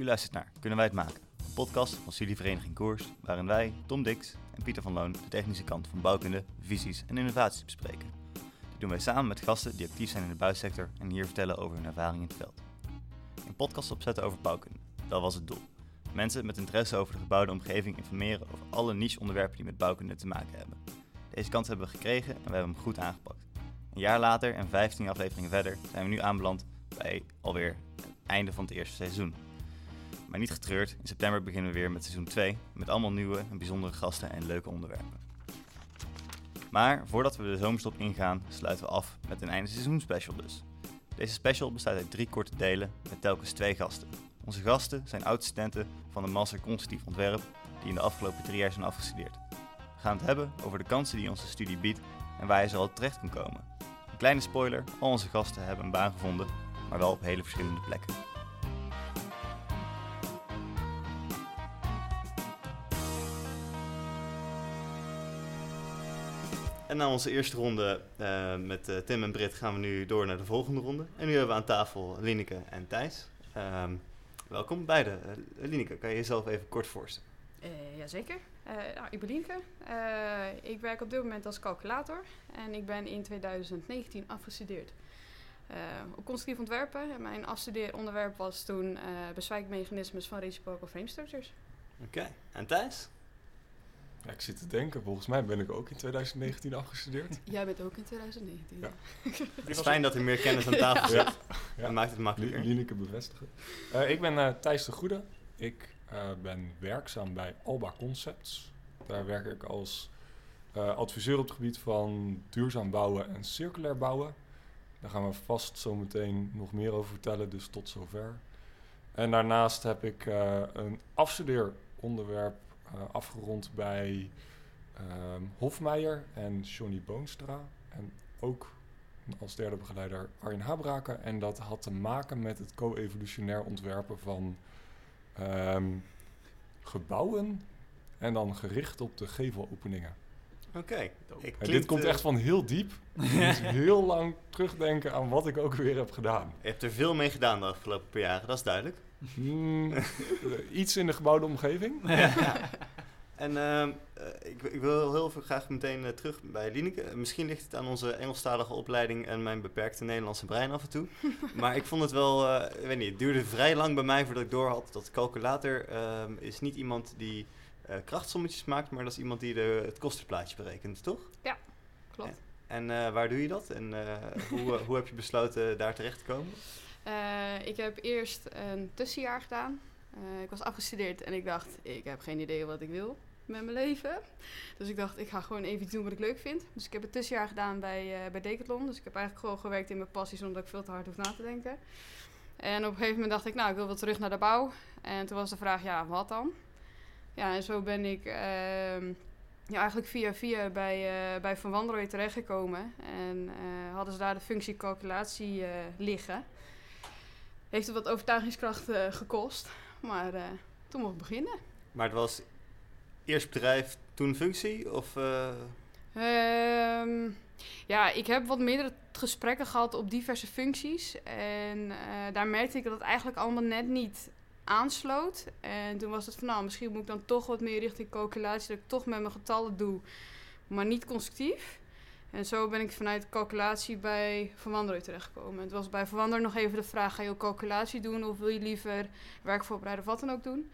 U luistert naar Kunnen wij het maken? Een podcast van studievereniging Koers, waarin wij, Tom Dix en Pieter van Loon de technische kant van bouwkunde, visies en innovaties bespreken. Dit doen wij samen met gasten die actief zijn in de bouwsector en hier vertellen over hun ervaring in het veld. Een podcast opzetten over bouwkunde, dat was het doel. Mensen met interesse over de gebouwde omgeving informeren over alle niche-onderwerpen die met bouwkunde te maken hebben. Deze kans hebben we gekregen en we hebben hem goed aangepakt. Een jaar later en 15 afleveringen verder zijn we nu aanbeland bij alweer het einde van het eerste seizoen. Maar niet getreurd, in september beginnen we weer met seizoen 2 met allemaal nieuwe en bijzondere gasten en leuke onderwerpen. Maar voordat we de zomerstop ingaan, sluiten we af met een einde seizoen special dus. Deze special bestaat uit drie korte delen met telkens twee gasten. Onze gasten zijn oud-studenten van de Master Constructief Ontwerp die in de afgelopen drie jaar zijn afgestudeerd. We gaan het hebben over de kansen die onze studie biedt en waar je zo al terecht kan komen. Een kleine spoiler, al onze gasten hebben een baan gevonden, maar wel op hele verschillende plekken. Na onze eerste ronde uh, met uh, Tim en Britt gaan we nu door naar de volgende ronde. En nu hebben we aan tafel Lineke en Thijs. Um, welkom beide. Uh, Lineke, kan je jezelf even kort voorstellen? Jazeker. nou, ik ben Lineke. ik werk op dit moment als calculator. En ik ben in 2019 afgestudeerd op constructief ontwerpen. En mijn afstudeeronderwerp was toen bezwijkmechanismes van reciprocal frame structures. Oké. Okay. En Thijs? Ja, ik zit te denken, volgens mij ben ik ook in 2019 afgestudeerd. Jij bent ook in 2019. Ja. het is fijn dat er meer kennis aan tafel zit. Ja. ja. Dat maakt het makkelijker. Lineke bevestigen. Uh, ik ben uh, Thijs de Goede. Ik uh, ben werkzaam bij Alba Concepts. Daar werk ik als adviseur op het gebied van duurzaam bouwen en circulair bouwen. Daar gaan we vast zo meteen nog meer over vertellen, dus tot zover. En daarnaast heb ik een afstudeeronderwerp afgerond bij um, Hofmeijer en Johnny Boonstra. En ook als derde begeleider Arjen Habraken. En dat had te maken met het co-evolutionair ontwerpen van um, gebouwen. En dan gericht op de gevelopeningen. Oké. Okay. Dit komt echt van heel diep. Dus heel lang terugdenken aan wat ik ook weer heb gedaan. Je hebt er veel mee gedaan de afgelopen paar jaren, dat is duidelijk. Mm, iets in de gebouwde omgeving. En uh, ik, ik, wil heel veel graag meteen uh, terug bij Lineke. Misschien ligt het aan onze Engelstalige opleiding en mijn beperkte Nederlandse brein af en toe. maar ik vond het wel, uh, ik weet niet, het duurde vrij lang bij mij voordat ik doorhad dat de calculator ehm, is niet iemand die krachtsommetjes maakt, maar dat is iemand die de, het kostenplaatje berekent, toch? Ja, klopt. En, en waar doe je dat? En hoe, hoe heb je besloten daar terecht te komen? Ik heb eerst een tussenjaar gedaan. ik was afgestudeerd en ik dacht, ik heb geen idee wat ik wil met mijn leven. Dus ik dacht, ik ga gewoon even doen wat ik leuk vind. Dus ik heb het tussenjaar gedaan bij, uh, bij Decathlon. Dus ik heb eigenlijk gewoon gewerkt in mijn passie zonder dat ik veel te hard hoef na te denken. En op een gegeven moment dacht ik, nou, ik wil wel terug naar de bouw. En toen was de vraag, ja, wat dan? Ja, en zo ben ik uh, ja, eigenlijk via via bij, uh, bij Van Wanrooy terechtgekomen. En hadden ze daar de functie calculatie liggen. Heeft het wat overtuigingskracht gekost. Maar toen mocht ik beginnen. Maar het was Eerst bedrijf, toen functie? Of, uh... um, ja, ik heb wat meerdere gesprekken gehad op diverse functies. En daar merkte ik dat het eigenlijk allemaal net niet aansloot. En toen was het van, nou, misschien moet ik dan toch wat meer richting calculatie, dat ik toch met mijn getallen doe, maar niet constructief. En zo ben ik vanuit calculatie bij Verwanderer terechtgekomen. Het was bij Verwanderer nog even de vraag, ga je ook calculatie doen of wil je liever werkvoorbereiden of wat dan ook doen?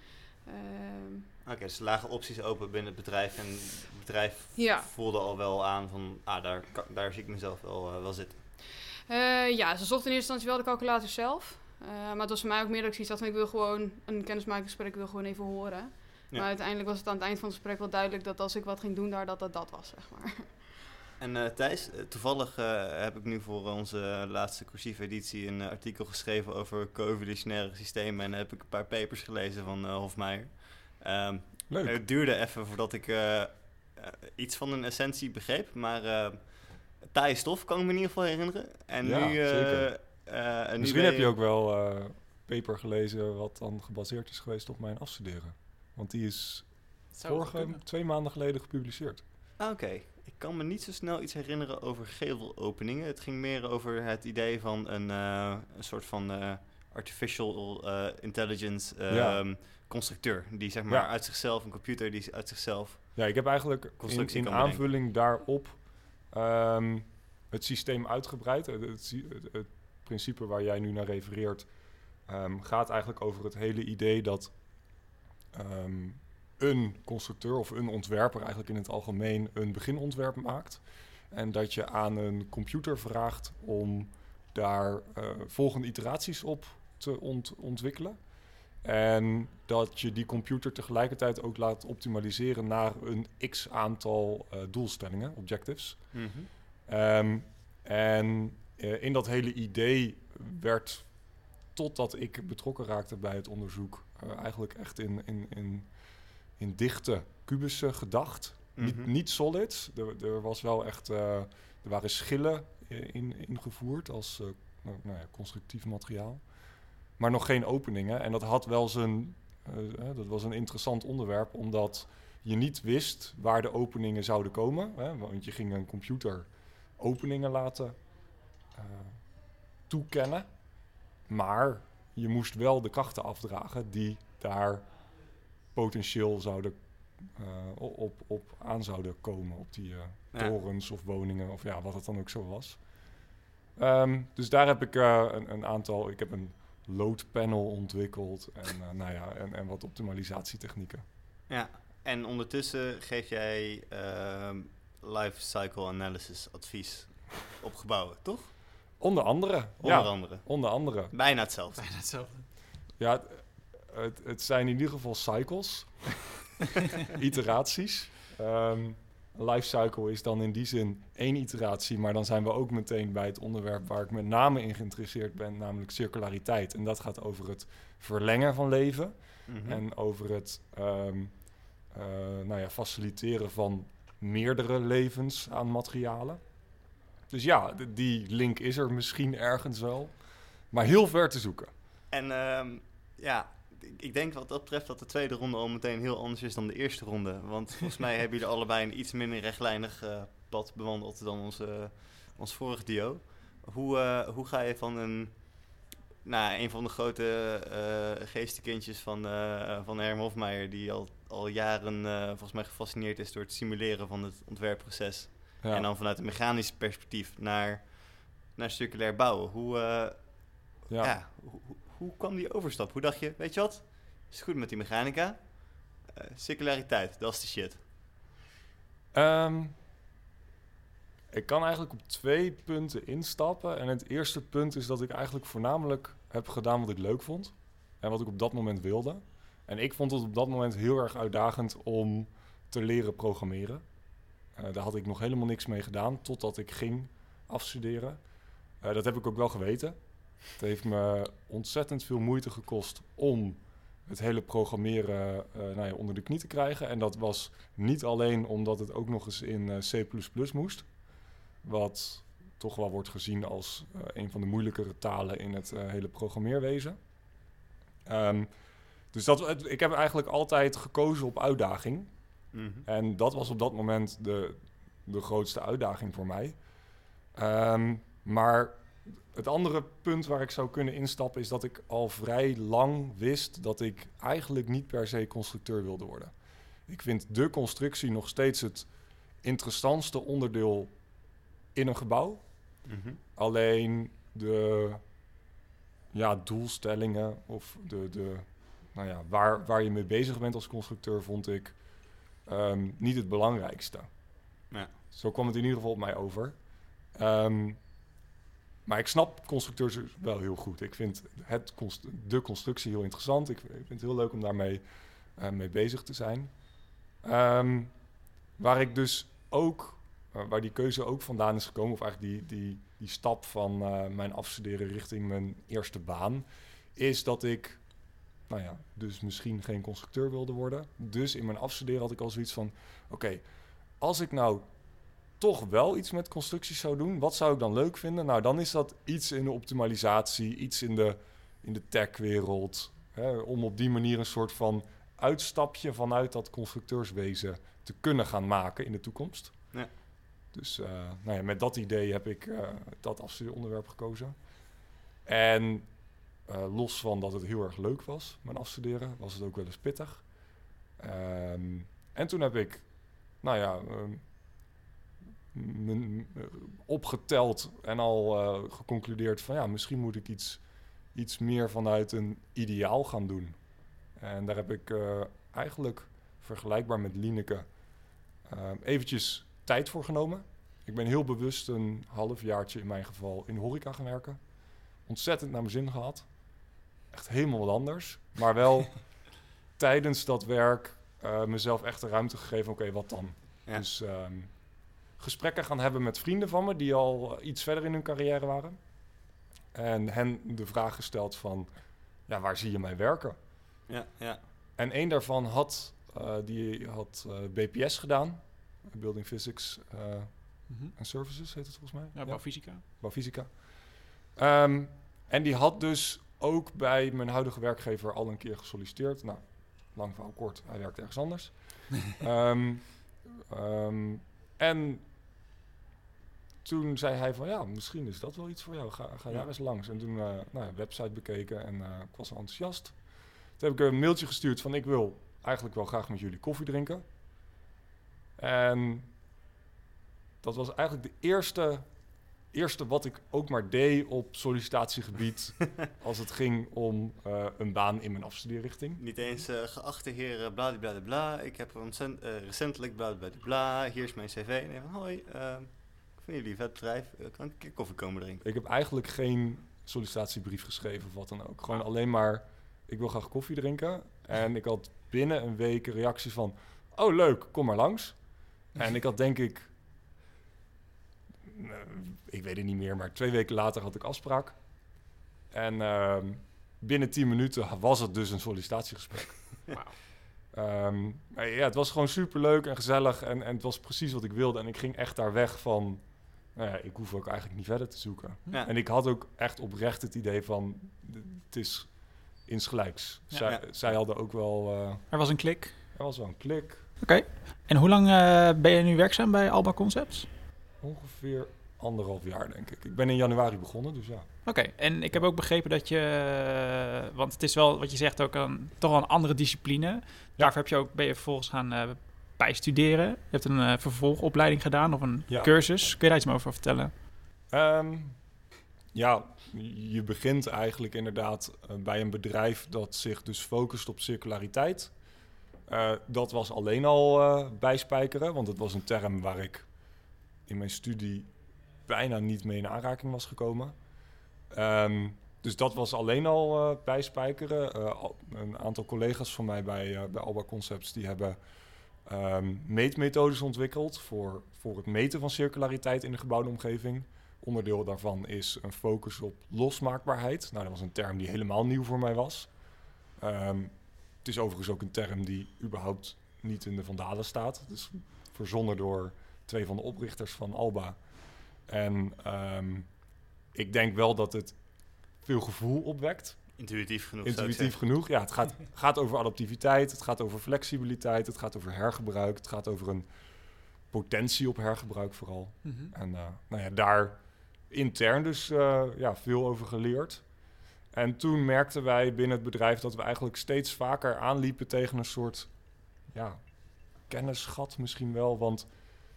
Uh, Oké, dus lagen opties open binnen het bedrijf. En het bedrijf voelde al wel aan van, ah, daar, daar zie ik mezelf wel, uh, wel zitten. Uh, ja, ze zochten in eerste instantie wel de calculator zelf. Uh, maar het was voor mij ook meer dat ik zoiets had van, ik wil gewoon een kennismakingsgesprek, ik wil gewoon even horen. Ja. Maar uiteindelijk was het aan het eind van het gesprek wel duidelijk dat als ik wat ging doen daar, dat dat dat was, zeg maar. En Thijs, toevallig heb ik nu voor onze laatste cursieve editie een artikel geschreven over co-evolutionaire systemen. En heb ik een paar papers gelezen van Hofmeijer. Um, Leuk. Het duurde even voordat ik uh, iets van een essentie begreep, maar uh, taaie stof kan ik me in ieder geval herinneren. En ja, nu, zeker. En Misschien heb je ook wel paper gelezen wat dan gebaseerd is geweest op mijn afstuderen. Want die is vorige, twee maanden geleden gepubliceerd. Ah, oké. Kan me niet zo snel iets herinneren over gevelopeningen. Het ging meer over het idee van een, een soort van artificial eh, intelligence Ja. ehm, constructeur. Die zeg maar Ja. uit zichzelf, een computer die uit zichzelf... Ja, ik heb eigenlijk in, aanvulling daarop ehm, het systeem uitgebreid. Het, principe waar jij nu naar refereert ehm, gaat eigenlijk over het hele idee dat een constructeur of een ontwerper eigenlijk in het algemeen een beginontwerp maakt. En dat je aan een computer vraagt om daar eh, volgende iteraties op te ont- ontwikkelen. En dat je die computer tegelijkertijd ook laat optimaliseren naar een x aantal eh, doelstellingen, objectives. Ehm, en eh, in dat hele idee werd, totdat ik betrokken raakte bij het onderzoek, eigenlijk echt in, in, in, in dichte kubussen gedacht. niet, Mhm. niet solid. Er, er was wel echt, eh, er waren schillen in, ingevoerd als eh, nou, nou ja, constructief materiaal. Maar nog geen openingen. En dat had wel zijn, eh, dat was een interessant onderwerp, omdat je niet wist waar de openingen zouden komen. Hè, want je ging een computer openingen laten toekennen. Maar je moest wel de krachten afdragen die daar potentieel zouden eh, op, op aan zouden komen. Op die eh, Ja. torens of woningen of ja, wat het dan ook zo was. Ehm, dus daar heb ik eh, een, een aantal... Ik heb een loadpanel ontwikkeld en, eh, nou ja, en, en wat optimalisatietechnieken. Ja, en ondertussen geef jij ehm life cycle analysis advies op gebouwen, toch? Onder andere. Onder ja, andere. onder andere. Bijna hetzelfde. Bijna hetzelfde. Ja, het, het, zijn in ieder geval cycles, iteraties. Ehm, een life cycle is dan in die zin één iteratie, maar dan zijn we ook meteen bij het onderwerp waar ik met name in geïnteresseerd ben, namelijk circulariteit. En dat gaat over het verlengen van leven Mhm. en over het ehm, eh, nou ja, faciliteren van meerdere levens aan materialen. Dus ja, die link is er misschien ergens wel, maar heel ver te zoeken. En ehm, ja, ik- denk wat dat betreft dat de tweede ronde al meteen heel anders is dan de eerste ronde. Want volgens mij hebben jullie allebei een iets minder rechtlijnig eh, pad bewandeld dan onze, ons vorige duo. Hoe, eh, hoe ga je van een, nou, een van de grote eh geestenkindjes van, eh van Herm Hofmeijer, die al, al jaren eh, volgens mij gefascineerd is door het simuleren van het ontwerpproces. Ja. En dan vanuit een mechanisch perspectief naar, naar circulair bouwen. Hoe, eh, ja. ja, hoe, hoe- kwam die overstap? Hoe dacht je, weet je wat? Is goed met die mechanica. Eh, circulariteit, dat is de shit. Ehm, ik kan eigenlijk op twee punten instappen. En het eerste punt is dat ik eigenlijk voornamelijk heb gedaan wat ik leuk vond. En wat ik op dat moment wilde. En ik vond het op dat moment heel erg uitdagend om te leren programmeren. Eh, daar had ik nog helemaal niks mee gedaan totdat ik ging afstuderen. Eh, dat heb ik ook wel geweten. Het heeft me ontzettend veel moeite gekost om het hele programmeren eh, nou ja, onder de knie te krijgen. En dat was niet alleen omdat het ook nog eens in eh, C++ moest. Wat toch wel wordt gezien als eh, een van de moeilijkere talen in het hele programmeerwezen. Ehm, dus dat, het- ik heb eigenlijk altijd gekozen op uitdaging. Mhm. En dat was op dat moment de, de grootste uitdaging voor mij. Ehm, maar het andere punt waar ik zou kunnen instappen is dat ik al vrij lang wist dat ik eigenlijk niet per se constructeur wilde worden. Ik vind de constructie nog steeds het interessantste onderdeel in een gebouw. Mhm. Alleen de ja, doelstellingen of de, de, nou ja, waar, waar je mee bezig bent als constructeur vond ik ehm, niet het belangrijkste. Ja. Zo kwam het in ieder geval op mij over. Ehm, maar ik snap constructeurs wel heel goed. Ik vind het de constructie heel interessant. Ik, ik vind het heel leuk om daarmee eh, mee bezig te zijn. Ehm, waar ik dus ook, eh, waar die keuze ook vandaan is gekomen, of eigenlijk die, die, die stap van eh, mijn afstuderen richting mijn eerste baan, is dat ik, nou ja, dus misschien geen constructeur wilde worden. Dus in mijn afstuderen had ik al zoiets van, oké, als ik nou toch wel iets met constructies zou doen, wat zou ik dan leuk vinden? Nou, dan is dat iets in de optimalisatie, iets in de, in de tech-wereld. Om op die manier een soort van uitstapje vanuit dat constructeurswezen te kunnen gaan maken in de toekomst. Ja. Dus eh, nou ja, met dat idee heb ik eh, dat afstudeeronderwerp gekozen. En eh, los van dat het heel erg leuk was, mijn afstuderen, was het ook wel eens pittig. Ehm, en toen heb ik, nou ja, ehm, eh, opgeteld en al eh, geconcludeerd van ja, misschien moet ik iets, iets meer vanuit een ideaal gaan doen. En daar heb ik eh, eigenlijk vergelijkbaar met Lineke eh, eventjes tijd voor genomen. Ik ben heel bewust een halfjaartje in mijn geval in horeca gaan werken. Ontzettend naar mijn zin gehad. Echt helemaal wat anders. Maar wel tijdens dat werk eh, mezelf echt de ruimte gegeven. Oké, wat dan? Ja. Dus ehm, gesprekken gaan hebben met vrienden van me die al iets verder in hun carrière waren. En hen de vraag gesteld van, ja, waar zie je mij werken? Ja, ja. En één daarvan had, eh, die had eh, BPS gedaan. Building Physics eh, Mhm. en Services heet het volgens mij. Ja, bouwfysica. Bouwfysica. Ehm, en die had dus ook bij mijn huidige werkgever al een keer gesolliciteerd. Nou, lang verhaal kort, hij werkt ergens anders. Ehm, ehm, en toen zei hij van, ja, misschien is dat wel iets voor jou. Ga, ga Ja. daar eens langs. En toen, eh nou, ja, website bekeken en eh, ik was enthousiast. Toen heb ik een mailtje gestuurd van, ik wil eigenlijk wel graag met jullie koffie drinken. En dat was eigenlijk de eerste, eerste wat ik ook maar deed op sollicitatiegebied als het ging om eh, een baan in mijn afstudeerrichting. Niet eens eh, geachte heren, bla bla bla bla. Ik heb ontzettend, eh, recentelijk bla bla bla bla. Hier is mijn cv. Nee, van hoi, ehm, ik vind jullie vet bedrijf. Kan ik een keer koffie komen drinken? Ik heb eigenlijk geen sollicitatiebrief geschreven of wat dan ook. Gewoon alleen maar, ik wil graag koffie drinken. En ik had binnen een week een reactie van, oh leuk, kom maar langs. En ik had denk ik, ik weet het niet meer, maar twee weken later had ik afspraak. En ehm, binnen tien minuten was het dus een sollicitatiegesprek. Ehm, maar ja, het was gewoon super leuk en gezellig en, en het was precies wat ik wilde. En ik ging echt daar weg van, nou ja, ik hoef ook eigenlijk niet verder te zoeken. Ja. En ik had ook echt oprecht het idee van, het is insgelijks. Ja. zij, Ja. zij hadden ook wel, eh, Er was een klik. er was wel een klik. Oké. En hoe lang eh, ben je nu werkzaam bij Alba Concepts? Ongeveer anderhalf jaar, denk ik. Ik ben in januari begonnen, dus ja. Oké, en ik heb ook begrepen dat je, eh, want het is wel wat je zegt ook een, toch wel een andere discipline. Daarvoor heb je ook, ben je vervolgens gaan eh, bijstuderen. Je hebt een eh, vervolgopleiding gedaan of een Ja. cursus. Kun je daar iets meer over vertellen? Ehm, ja, je begint eigenlijk inderdaad bij een bedrijf dat zich dus focust op circulariteit. Dat was alleen al bijspijkeren, want het was een term waar ik in mijn studie bijna niet mee in aanraking was gekomen. Ehm, dus dat was alleen al eh, bijspijkeren. Eh, een aantal collega's van mij bij, eh, bij Alba Concepts die hebben ehm, meetmethodes ontwikkeld voor, voor het meten van circulariteit in de gebouwde omgeving. Onderdeel daarvan is een focus op losmaakbaarheid. Nou, dat was een term die helemaal nieuw voor mij was. Ehm, het is overigens ook een term die überhaupt niet in de Vandalen staat. Is verzonnen door twee van de oprichters van Alba. En ehm, ik denk wel dat het veel gevoel opwekt. Intuïtief genoeg. Intuïtief genoeg. Ja, het gaat, gaat over adaptiviteit, het gaat over flexibiliteit, het gaat over hergebruik, het gaat over een potentie op hergebruik vooral. En eh, nou ja, daar intern dus eh, ja, veel over geleerd. En toen merkten wij binnen het bedrijf dat we eigenlijk steeds vaker aanliepen tegen een soort ja, kennisgat misschien wel. Want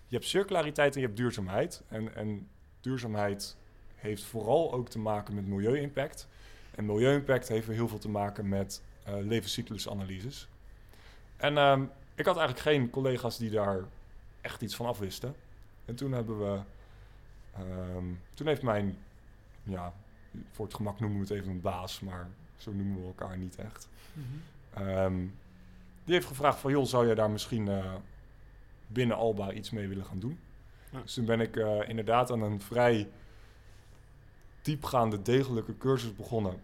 je hebt circulariteit en je hebt duurzaamheid. En, en duurzaamheid heeft vooral ook te maken met milieu-impact. En milieu-impact heeft heel veel te maken met eh levenscyclusanalyses. En ehm, ik had eigenlijk geen collega's die daar echt iets van afwisten. En toen hebben we. ehm, toen heeft mijn. Ja, voor het gemak noemen we het even een baas, maar zo noemen we elkaar niet echt. Ehm, die heeft gevraagd van, joh, zou jij daar misschien eh, binnen Alba iets mee willen gaan doen? Ja. Dus toen ben ik eh, inderdaad aan een vrij diepgaande, degelijke cursus begonnen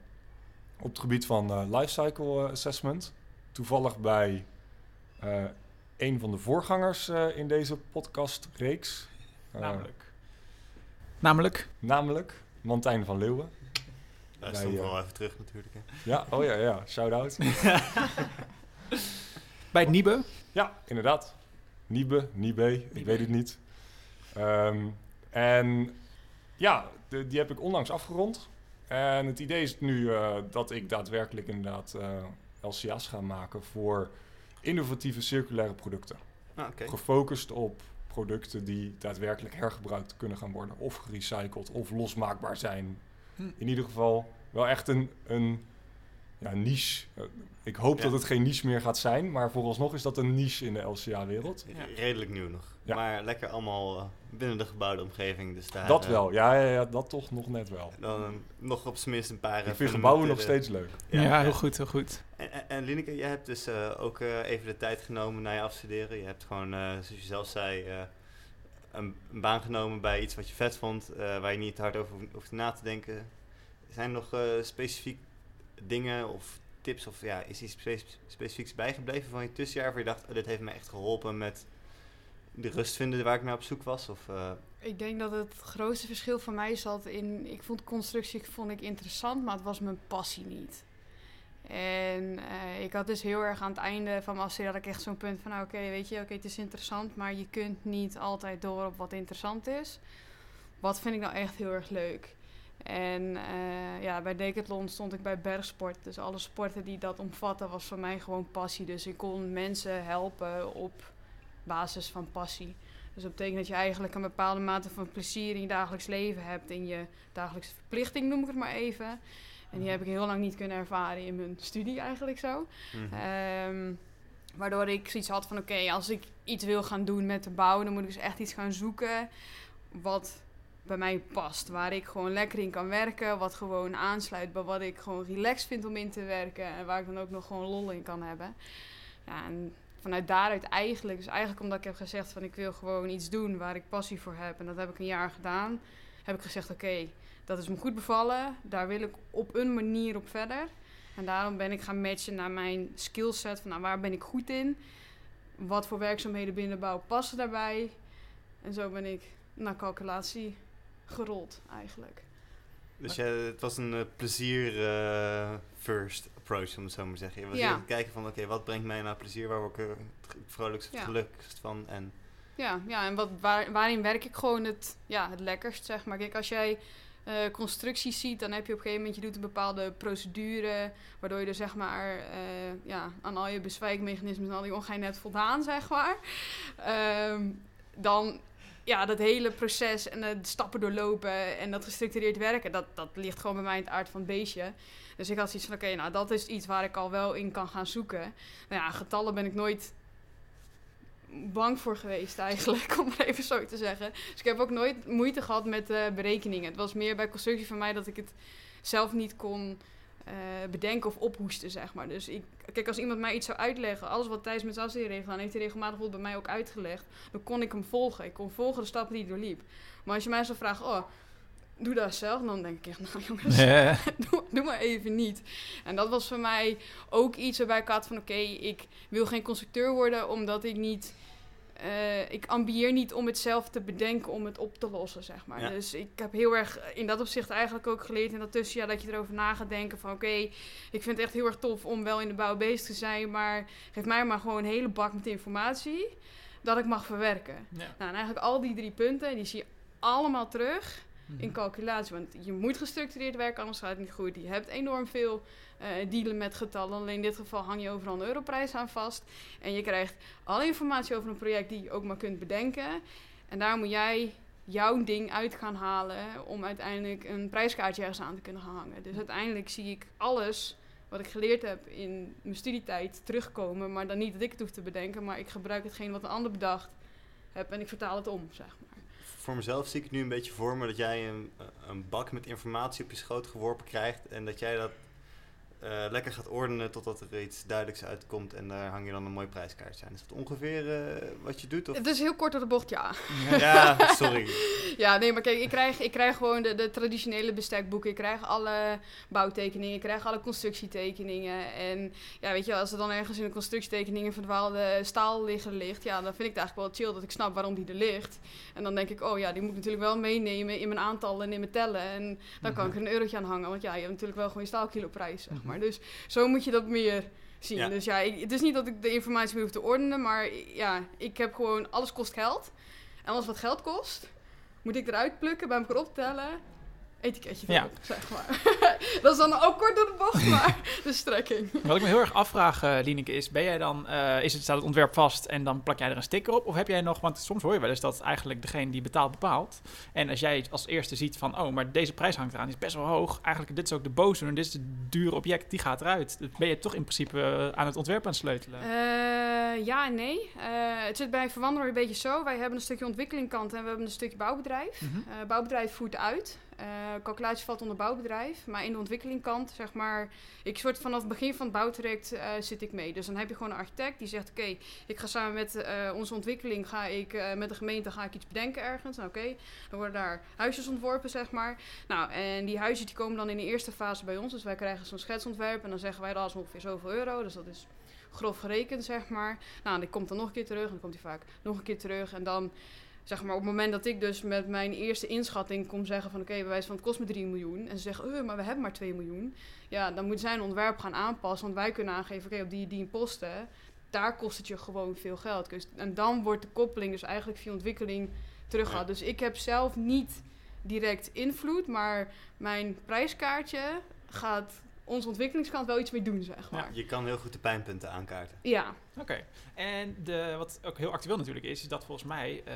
op het gebied van eh lifecycle eh, assessment. Toevallig bij eh, een van de voorgangers eh, in deze podcastreeks. Namelijk. Namelijk? namelijk Mantijn van Leeuwen. Daar Bij, stond wel even terug natuurlijk. Hè. Ja, oh ja, ja, shout-out. Bij het Niebe? Ja, inderdaad. Niebe, Nibe, ik weet het niet. Ehm, en ja, de- die heb ik onlangs afgerond. En het idee is nu eh, dat ik daadwerkelijk inderdaad eh, LCA's ga maken voor innovatieve circulaire producten. Ah. Gefocust op producten die daadwerkelijk hergebruikt kunnen gaan worden. Of gerecycled of losmaakbaar zijn. Hm. In ieder geval wel echt een, een ja, niche. Eh, ik hoop Ja. dat het geen niche meer gaat zijn. Maar vooralsnog is dat een niche in de LCA-wereld. Ja. Redelijk nieuw nog. Ja. Maar lekker allemaal eh, binnen de gebouwde omgeving. Dus daar, Dat eh, wel. Ja, ja, ja, dat toch nog net wel. Dan nog op zijn minst een paar... Ik vind gebouwen nog steeds leuk. Ja, Ja, heel goed, heel goed. En, en, en Lineke, jij hebt dus eh, ook eh, even de tijd genomen na je afstuderen. Je hebt gewoon, eh, zoals je zelf zei, eh, een, een baan genomen bij iets wat je vet vond, eh, waar je niet hard over hoeft- na te denken. Zijn er nog eh, specifiek dingen of tips of ja, is iets spe- specifieks bijgebleven van je tussenjaar waar je dacht, oh, dit heeft me echt geholpen met de rust vinden waar ik naar op zoek was? Of, eh, Ik denk dat het grootste verschil voor mij zat in... Ik vond constructie vond ik interessant, maar het was mijn passie niet. En eh, ik had dus heel erg aan het einde van mijn afstudie ik echt zo'n punt van... nou, Oké, weet je, oké, het is interessant, maar je kunt niet altijd door op wat interessant is. Wat vind ik nou echt heel erg leuk? En eh, ja, bij Decathlon stond ik bij bergsport. Dus alle sporten die dat omvatten was voor mij gewoon passie. Dus ik kon mensen helpen op basis van passie. Dus dat betekent dat je eigenlijk een bepaalde mate van plezier in je dagelijks leven hebt. In je dagelijkse verplichting, noem ik het maar even. En die heb ik heel lang niet kunnen ervaren in mijn studie eigenlijk zo. mhm. Ehm, waardoor ik zoiets had van oké, als ik iets wil gaan doen met de bouw, dan moet ik dus echt iets gaan zoeken wat bij mij past. Waar ik gewoon lekker in kan werken, wat gewoon aansluit bij wat ik gewoon relaxed vind om in te werken. En waar ik dan ook nog gewoon lol in kan hebben. Ja, en vanuit daaruit eigenlijk, dus eigenlijk omdat ik heb gezegd van ik wil gewoon iets doen waar ik passie voor heb. En dat heb ik een jaar gedaan. Heb ik gezegd oké, dat is me goed bevallen. Daar wil ik op een manier op verder. En daarom ben ik gaan matchen naar mijn skillset. Van nou, waar ben ik goed in? Wat voor werkzaamheden binnen de bouw passen daarbij? En zo ben ik naar calculatie gerold eigenlijk. Dus het was een eh, plezier eh, first approach, om het zo maar te zeggen. Je was Ja. kijken van, oké, wat brengt mij nou plezier? Waar word ik eh, het vrolijkst of Ja. het gelukkigst van? En Ja, ja en wat, waar, waarin werk ik gewoon het, ja, het lekkerst, zeg maar. Kijk, als jij eh, constructies ziet, dan heb je op een gegeven moment, je doet een bepaalde procedure, waardoor je er zeg maar, ja, aan al je bezwijkmechanismen en al die ongein hebt voldaan, zeg maar. Ehm, dan, ja, dat hele proces en de stappen doorlopen en dat gestructureerd werken, dat, dat ligt gewoon bij mij in het aard van het beestje. Dus ik had zoiets van, oké, nou, dat is iets waar ik al wel in kan gaan zoeken. Nou ja, getallen ben ik nooit bang voor geweest eigenlijk, om het even zo te zeggen. Dus ik heb ook nooit moeite gehad met eh, berekeningen. Het was meer bij constructie van mij dat ik het zelf niet kon eh, bedenken of ophoesten, zeg maar. Dus ik, kijk, als iemand mij iets zou uitleggen, alles wat Thijs met zijn afstudie heeft gedaan, heeft hij regelmatig bijvoorbeeld bij mij ook uitgelegd. Dan kon ik hem volgen. Ik kon volgen de stappen die hij doorliep. Maar als je mij zou vragen, oh, doe dat zelf, dan denk ik echt, nou jongens, doe, doe maar even niet. En dat was voor mij ook iets waarbij ik had van... oké, ik wil geen constructeur worden omdat ik niet... eh, ik ambieer niet om het zelf te bedenken om het op te lossen, zeg maar. Ja. Dus ik heb heel erg in dat opzicht eigenlijk ook geleerd in dat tussenjaar... dat je erover na gaat denken van... oké, ik vind het echt heel erg tof om wel in de bouw bezig te zijn... maar geef mij maar gewoon een hele bak met informatie... dat ik mag verwerken. Ja. Nou, en eigenlijk al die drie punten, die zie je allemaal terug Mhm. in calculatie. Want je moet gestructureerd werken, anders gaat het niet goed. Je hebt enorm veel eh, dealen met getallen. Alleen in dit geval hang je overal een europrijs aan vast. En je krijgt alle informatie over een project die je ook maar kunt bedenken. En daar moet jij jouw ding uit gaan halen om uiteindelijk een prijskaartje ergens aan te kunnen gaan hangen. Dus uiteindelijk zie ik alles wat ik geleerd heb in mijn studietijd terugkomen. Maar dan niet dat ik het hoef te bedenken, maar ik gebruik hetgeen wat een ander bedacht heb en ik vertaal het om, zeg maar. voor mezelf zie ik het nu een beetje voor me dat jij een, een bak met informatie op je schoot geworpen krijgt en dat jij dat eh, lekker gaat ordenen totdat er iets duidelijks uitkomt en daar hang je dan een mooi prijskaartje aan. Is dat ongeveer eh, wat je doet? Of? Het is heel kort door de bocht, ja. Ja, sorry. Ja, nee, maar kijk, ik krijg, ik krijg gewoon de, de traditionele bestekboeken. Ik krijg alle bouwtekeningen, ik krijg alle constructietekeningen. En ja, weet je, als er dan ergens in de constructietekeningen verdwaalde staal liggen ligt, ja, dan vind ik het eigenlijk wel chill dat ik snap waarom die er ligt. En dan denk ik, oh ja, die moet ik natuurlijk wel meenemen in mijn aantallen en in mijn tellen. En dan kan ik er een eurotje aan hangen, want ja, je hebt natuurlijk wel gewoon je staalkiloprijs, zeg maar. Dus zo moet je dat meer zien. Ja. Dus ja, ik- het is niet dat ik de informatie meer hoef te ordenen, maar ja, ik heb gewoon, alles kost geld. En alles wat geld kost, moet ik eruit plukken, bij elkaar optellen. Etiketje Ja. zeg maar. dat is dan ook kort door de bocht, maar de strekking. Wat ik me heel erg afvraag, eh Lieneke, is: ben jij dan, eh, is het, staat het ontwerp vast en dan plak jij er een sticker op? Of heb jij nog, want soms hoor je wel eens dat eigenlijk degene die betaalt bepaalt. En als jij als eerste ziet van, oh, maar deze prijs hangt eraan, die is best wel hoog. Eigenlijk, dit is ook de boze en dit is het dure object, die gaat eruit. Dan ben je toch in principe eh, aan het ontwerp aan het sleutelen. Ja en nee. Het zit bij Verwandelaar een beetje zo. Wij hebben een stukje ontwikkelingkant en we hebben een stukje bouwbedrijf. Mhm. Bouwbedrijf voert uit. Eh, calculatie valt onder bouwbedrijf. Maar in de ontwikkelingkant, zeg maar... Ik soort vanaf het begin van het bouwtraject eh, zit ik mee. Dus dan heb je gewoon een architect die zegt... Oké, ik ga samen met eh, onze ontwikkeling... Ga ik, met de gemeente ga ik iets bedenken ergens. Nou, Oké, dan worden daar huisjes ontworpen, zeg maar. Nou, en die huisjes die komen dan in de eerste fase bij ons. Dus wij krijgen zo'n schetsontwerp. En dan zeggen wij dat is ongeveer zoveel euro. Dus dat is grof gerekend, zeg maar. Nou, die komt dan nog een keer terug. En dan komt hij vaak nog een keer terug. En dan, zeg maar, op het moment dat ik dus met mijn eerste inschatting kom zeggen van... Oké, bij wijze van het kost me 3 miljoen. En ze zeggen, eh, maar we hebben maar 2 miljoen. Ja, dan moet zij een ontwerp gaan aanpassen. Want wij kunnen aangeven, oké, op die, die posten... Daar kost het je gewoon veel geld. Dus, en dan wordt de koppeling dus eigenlijk via ontwikkeling teruggehaald. Dus ik heb zelf niet direct invloed, maar mijn prijskaartje gaat onze ontwikkelingskant wel iets mee doen, zeg maar. Je kan heel goed de pijnpunten aankaarten. Ja, Oké. En de, wat ook heel actueel natuurlijk is, is dat volgens mij eh,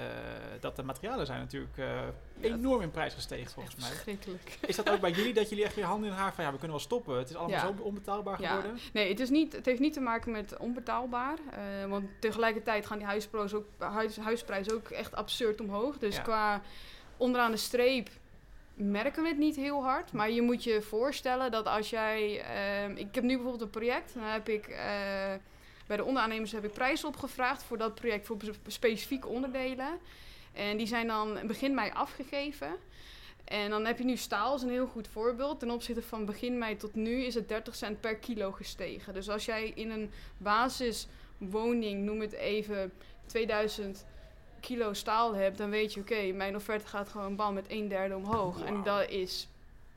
dat de materialen zijn natuurlijk eh, enorm in prijs gestegen volgens echt mij. verschrikkelijk. Is dat ook bij jullie dat jullie echt je handen in haar van ja, we kunnen wel stoppen. Het is allemaal Ja. zo onbetaalbaar Ja. geworden. Nee, het, is niet, het heeft niet te maken met onbetaalbaar. eh, want tegelijkertijd gaan die huisprijzen ook, huis, huisprijzen ook echt absurd omhoog. Dus Ja. qua onderaan de streep merken we het niet heel hard. Maar je moet je voorstellen dat als jij... ehm, ik heb nu bijvoorbeeld een project. Dan heb ik... eh, bij de onderaannemers heb ik prijzen opgevraagd voor dat project, voor spe- specifieke onderdelen. En die zijn dan begin mei afgegeven. En dan heb je nu staal, is een heel goed voorbeeld. Ten opzichte van begin mei tot nu is het 30 cent per kilo gestegen. Dus als jij in een basiswoning, noem het even, 2000 kilo staal hebt, dan weet je, oké, mijn offerte gaat gewoon bam met een derde omhoog. En dat is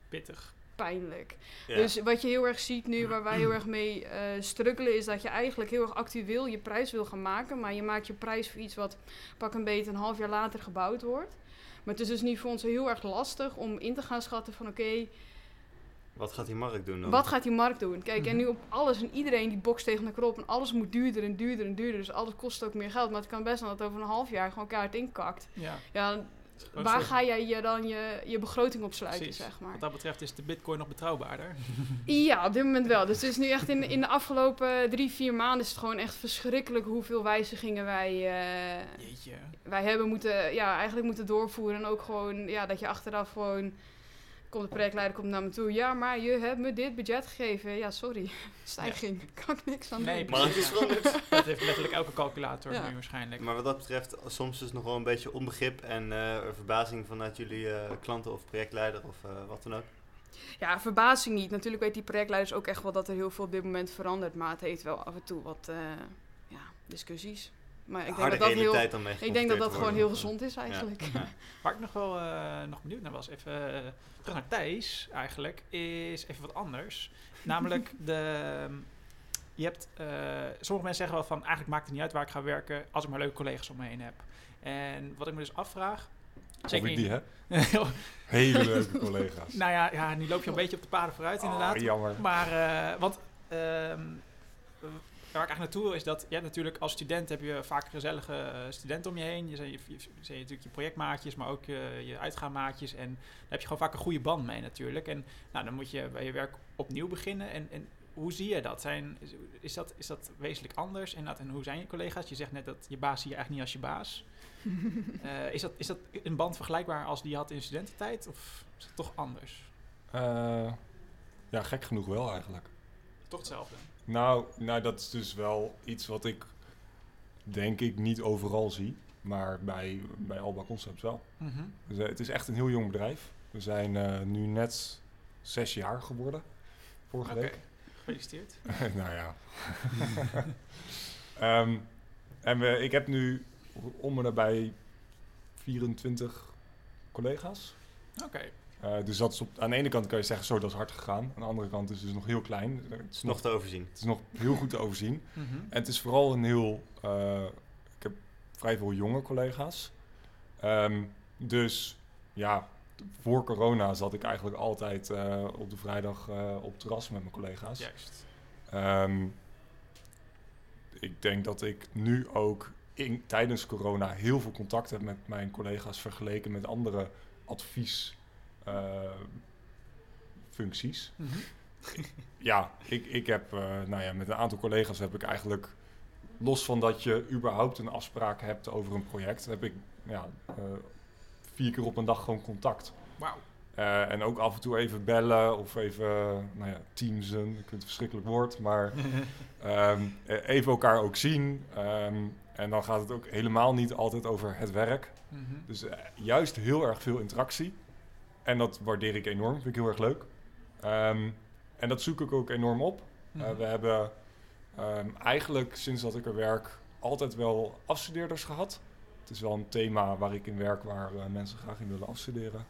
Pittig. pijnlijk. Ja. Dus wat je heel erg ziet nu, waar wij heel erg mee eh struggelen, is dat je eigenlijk heel erg actueel je prijs wil gaan maken. Maar je maakt je prijs voor iets wat pak een beetje een half jaar later gebouwd wordt. Maar het is dus nu voor ons heel erg lastig om in te gaan schatten van oké, Wat gaat die markt doen dan? wat gaat die markt doen? Kijk, en Mhm. nu op alles en iedereen die bokst tegen elkaar op en alles moet duurder en duurder en duurder. Dus alles kost ook meer geld. Maar het kan best zijn dat over een half jaar gewoon kaart inkakt. Ja. Ja, waar ga jij je dan je, je begroting op sluiten, Precies. zeg maar? Wat dat betreft is de bitcoin nog betrouwbaarder. Ja, op dit moment wel. Dus het is nu echt in, in de afgelopen drie, vier maanden is het gewoon echt verschrikkelijk hoeveel wijzigingen wij, eh, Jeetje. wij hebben moeten, ja, eigenlijk moeten doorvoeren. En ook gewoon, ja, dat je achteraf gewoon, komt de projectleider komt naar me toe. Ja, maar je hebt me dit budget gegeven. Ja, sorry. Stijging. Kan ik niks aan Nee, doen. Maar het is veranderd. Dat heeft letterlijk elke calculator Ja. nu waarschijnlijk. Maar wat dat betreft, soms is nog wel een beetje onbegrip en eh, verbazing vanuit jullie eh, klanten of projectleider of eh, wat dan ook. Ja, verbazing niet. Natuurlijk weet die projectleiders ook echt wel dat er heel veel op dit moment verandert. Maar het heeft wel af en toe wat eh, ja, discussies. Maar ik denk dat dat heel... realiteit dan mee Ik denk dat dat gewoon heel gezond is eigenlijk. Ja. Waar ik nog wel eh, nog benieuwd naar was, even eh, terug naar Thijs eigenlijk, is even wat anders. Namelijk, de, je hebt, eh, sommige mensen zeggen wel van, eigenlijk maakt het niet uit waar ik ga werken, als ik maar leuke collega's om me heen heb. En wat ik me dus afvraag... Of ik die in- Hele leuke collega's. nou ja, ja, nu loop je een beetje op de paden vooruit inderdaad. Ah, jammer. Maar, eh, want ehm, waar ik eigenlijk naartoe wil is dat je hebt natuurlijk als student heb je vaak gezellige eh, studenten om je heen. Je zijn, je, je, zijn natuurlijk je projectmaatjes, maar ook je, je uitgaanmaatjes. En daar heb je gewoon vaak een goede band mee natuurlijk. En nou, dan moet je bij je werk opnieuw beginnen. En, en hoe zie je dat? Zijn, is, is dat? is dat wezenlijk anders? En, dat, en hoe zijn je collega's? Je zegt net dat je baas zie je eigenlijk niet als je baas. Eh, is, dat, is dat een band vergelijkbaar als die je had in studententijd? Of is het toch anders? Eh, ja, gek genoeg wel eigenlijk. Toch hetzelfde? Nou, nou, dat is dus wel iets wat ik denk ik niet overal zie. Maar bij, bij Alba Concepts wel. Mhm. Dus, eh, het is echt een heel jong bedrijf. We zijn eh, nu net zes jaar geworden. Vorige week. gefeliciteerd. nou ja. Ehm, en we, ik heb nu om en nabij 24 collega's. Oké. Eh, dus dat is op, aan de ene kant kan je zeggen, zo dat is hard gegaan. Aan de andere kant is het dus nog heel klein. Het is nog, Nog te overzien. het is nog heel goed te overzien. Mhm. En het is vooral een heel... eh, ik heb vrij veel jonge collega's. Ehm, dus ja, voor corona zat ik eigenlijk altijd eh, op de vrijdag eh, op het terras met mijn collega's. Juist. Ehm, ik denk dat ik nu ook in, tijdens corona heel veel contact heb met mijn collega's vergeleken met andere adviesfuncties. Mhm. ja, ik, ik heb, eh, nou ja, met een aantal collega's heb ik eigenlijk, los van dat je überhaupt een afspraak hebt over een project, heb ik ja, eh, vier keer op een dag gewoon contact. Wauw. Eh, en ook af en toe even bellen of even, nou ja, teamsen. Ik vind het een verschrikkelijk woord, maar ehm, eh, even elkaar ook zien. Ehm, en dan gaat het ook helemaal niet altijd over het werk. Mhm. Dus eh, juist heel erg veel interactie. En dat waardeer ik enorm, vind ik heel erg leuk. Ehm, en dat zoek ik ook enorm op. Uh, Mhm. we hebben ehm, eigenlijk sinds dat ik er werk altijd wel afstudeerders gehad. Het is wel een thema waar ik in werk waar eh, mensen graag in willen afstuderen.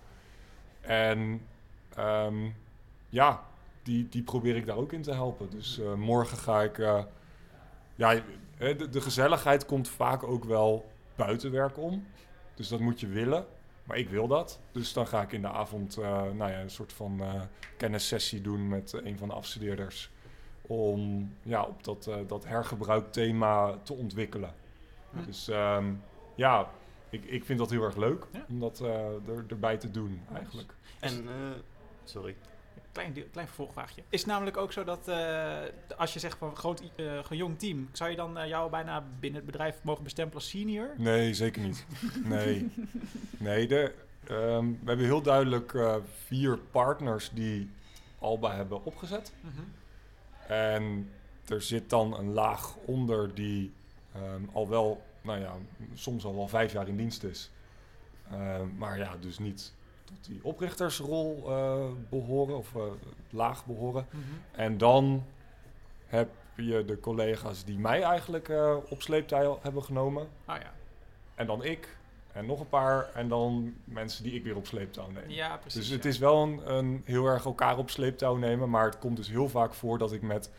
En ehm, ja, die, die probeer ik daar ook in te helpen. Dus eh, morgen ga ik... eh, ja, eh, de, de gezelligheid komt vaak ook wel buiten werk om. Dus dat moet je willen. Maar ik wil dat. Dus dan ga ik in de avond eh, nou ja, een soort van eh kennissessie doen met eh, een van de afstudeerders. Om ja, op dat, eh, dat hergebruikthema te ontwikkelen. Hm. Dus ehm, ja, ik, ik vind dat heel erg leuk Ja. om dat er, erbij te doen eigenlijk. En, eh, sorry. Klein, klein vervolgvraagje. Is het namelijk ook zo dat eh, als je zegt van groot, eh jong team, zou je dan eh, jou bijna binnen het bedrijf mogen bestempelen als senior? Nee, zeker niet. Nee, nee de, ehm, we hebben heel duidelijk vier partners die Alba hebben opgezet. Mhm. En er zit dan een laag onder die ehm, al wel, nou ja, soms al wel vijf jaar in dienst is. Ehm, maar ja, dus niet tot die oprichtersrol eh, behoren of eh, laag behoren. Mhm. En dan heb je de collega's die mij eigenlijk eh, op sleeptouw hebben genomen. Ah ja. En dan ik. En nog een paar. En dan mensen die ik weer op sleeptouw neem. Ja, precies. dus het ja. is wel een, een heel erg elkaar op sleeptouw nemen. Maar het komt dus heel vaak voor dat ik met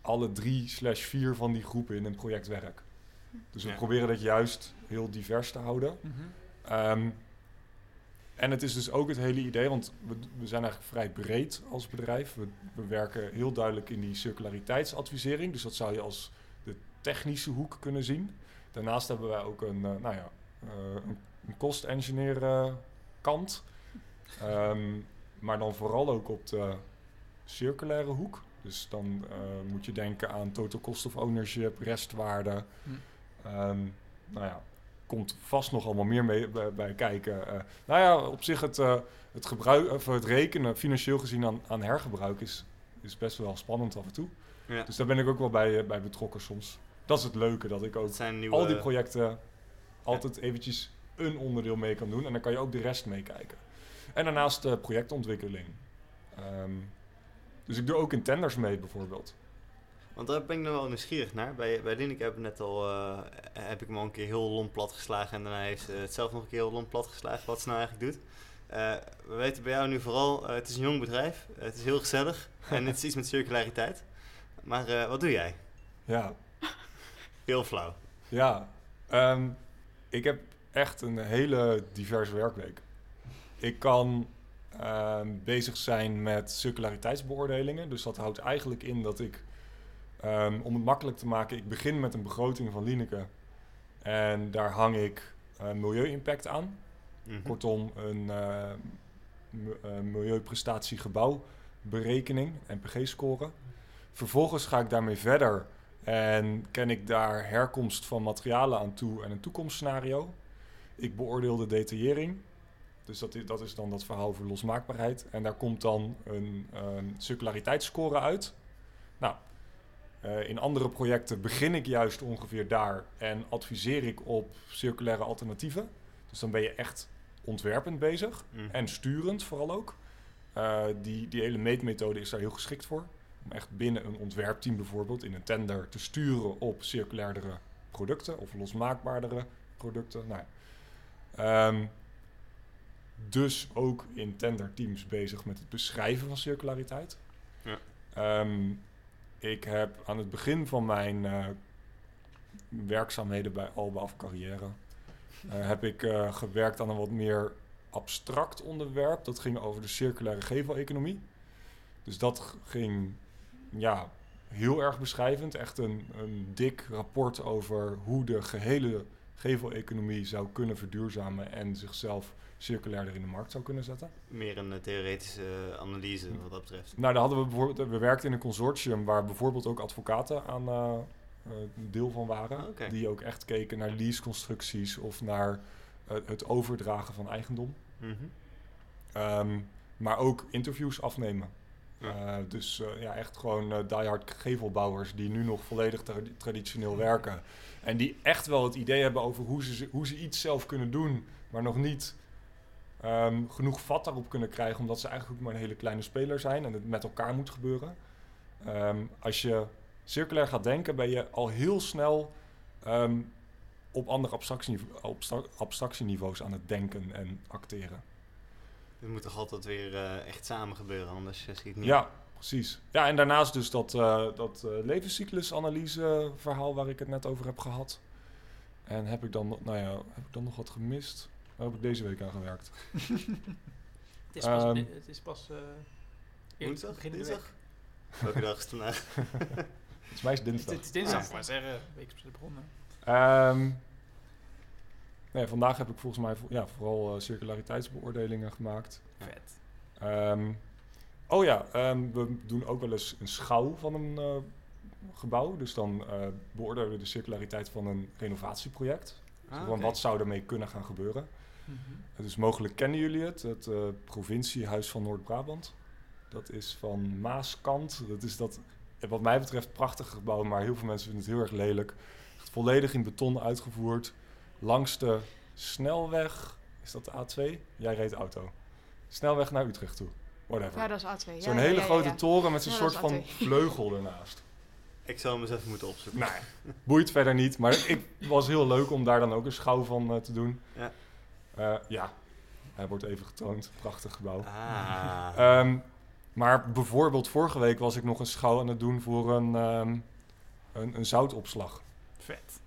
alle drie slash vier van die groepen in een project werk. Dus we Ja. proberen dat juist heel divers te houden. Mhm. Ehm, en het is dus ook het hele idee, want we, we zijn eigenlijk vrij breed als bedrijf. We, we werken heel duidelijk in die circulariteitsadvisering. Dus dat zou je als de technische hoek kunnen zien. Daarnaast hebben wij ook een, eh, nou ja, eh, een, een cost engineer eh, kant. Ehm, maar dan vooral ook op de circulaire hoek. Dus dan moet je denken aan total cost of ownership, restwaarde. Hm. Ehm, nou ja, komt vast nog allemaal meer mee, bij, bij kijken. Eh, nou ja, op zich het, eh, het, gebruik, of het rekenen, financieel gezien aan, aan hergebruik, is, is best wel spannend af en toe. Ja. Dus daar ben ik ook wel bij, eh, bij betrokken soms. Dat is het leuke, dat ik ook zijn nieuwe... al die projecten altijd eventjes een onderdeel mee kan doen. En dan kan je ook de rest meekijken. En daarnaast projectontwikkeling. Ehm, dus ik doe ook in tenders mee bijvoorbeeld. Want daar ben ik nog wel nieuwsgierig naar. Bij, bij Lineke heb ik net al, eh, heb ik hem al een keer heel lomp plat geslagen en daarna heeft ze het zelf nog een keer heel lomp plat geslagen wat ze nou eigenlijk doet. Eh, we weten bij jou nu vooral, eh, het is een jong bedrijf, het is heel gezellig en het is iets met circulariteit. Maar wat doe jij? Ja, Heel flauw. ja. Ehm, ik heb echt een hele diverse werkweek. Ik kan ehm, bezig zijn met circulariteitsbeoordelingen. Dus dat houdt eigenlijk in dat ik, ehm, om het makkelijk te maken, ik begin met een begroting van Lineke. En daar hang ik uh, milieu-impact aan. Mhm. Kortom, een eh, m- eh, milieuprestatiegebouwberekening, NPG-score. Vervolgens ga ik daarmee verder en ken ik daar herkomst van materialen aan toe en een toekomstscenario. Ik beoordeel de detaillering. Dus dat is, dat is dan dat verhaal over losmaakbaarheid. En daar komt dan een ehm, circulariteitsscore uit. Nou, eh, in andere projecten begin ik juist ongeveer daar en adviseer ik op circulaire alternatieven. Dus dan ben je echt ontwerpend bezig Mhm. en sturend vooral ook. Eh, die, die hele meetmethode is daar heel geschikt voor. Om echt binnen een ontwerpteam bijvoorbeeld in een tender te sturen op circulairdere producten of losmaakbaardere producten. Nou, ja. Ehm, dus ook in tenderteams bezig met het beschrijven van circulariteit. Ja. Ehm, ik heb aan het begin van mijn eh, werkzaamheden bij Alba of carrière... eh, heb ik eh, gewerkt aan een wat meer abstract onderwerp. Dat ging over de circulaire geveleconomie. Dus dat ging ja, heel erg beschrijvend. Echt een, een dik rapport over hoe de gehele geveleconomie zou kunnen verduurzamen en zichzelf circulairder in de markt zou kunnen zetten. Meer een eh, theoretische eh, analyse wat dat betreft. Nou, daar hadden we bijvoorbeeld, we werkten in een consortium waar bijvoorbeeld ook advocaten aan eh, deel van waren. Ah. Die ook echt keken naar leaseconstructies of naar het overdragen van eigendom. Mhm. Ehm, maar ook interviews afnemen. Ja. Dus ja, echt gewoon eh diehard gevelbouwers die nu nog volledig tra- traditioneel werken. En die echt wel het idee hebben over hoe ze, hoe ze iets zelf kunnen doen, maar nog niet ehm, genoeg vat daarop kunnen krijgen, omdat ze eigenlijk ook maar een hele kleine speler zijn en het met elkaar moet gebeuren. Ehm, als je circulair gaat denken, ben je al heel snel ehm, op andere abstractieniveau- abstra- abstractieniveaus aan het denken en acteren. Het moet toch altijd weer eh, echt samen gebeuren, anders uh, schiet niet. Ja, precies. Ja, en daarnaast dus dat, eh dat eh, levenscyclusanalyse verhaal waar ik het net over heb gehad. En heb ik dan, nou ja, heb ik dan nog wat gemist? Daar heb ik deze week aan gewerkt. Het is pas, Ehm, het is pas eh, Woensdag? begin. Dinsdag? Welke dag is het vandaag? Volgens mij is het Het, dinsdag. het is dinsdag, Ah. maar zeggen, de week is begonnen. Ehm, nee, vandaag heb ik volgens mij ja, vooral eh, circulariteitsbeoordelingen gemaakt. Vet. Ehm, oh ja, ehm, we doen ook wel eens een schouw van een eh, gebouw. Dus dan eh, beoordelen we de circulariteit van een renovatieproject. Ah, Zo van wat zou ermee kunnen gaan gebeuren. Dus mogelijk kennen jullie het, het eh, provinciehuis van Noord-Brabant. Dat is van Maaskant. Dat is dat, wat mij betreft, prachtig gebouw, maar heel veel mensen vinden het heel erg lelijk. Echt volledig in beton uitgevoerd. Langs de snelweg, is dat de A2? Jij reed auto. Snelweg naar Utrecht toe. Whatever. Ja, dat is A2. Ja, Zo'n ja, hele ja, ja, grote ja. toren met zo'n Ja, soort van A2. vleugel ernaast. Ik zou hem eens even moeten opzoeken. Nou, boeit verder niet. Maar ik was heel leuk om daar dan ook een schouw van eh, te doen. Ja. Eh, ja, hij wordt even getoond. Prachtig gebouw. Ah. Ehm, maar bijvoorbeeld vorige week was ik nog een schouw aan het doen voor een, ehm, een, een zoutopslag. Vet.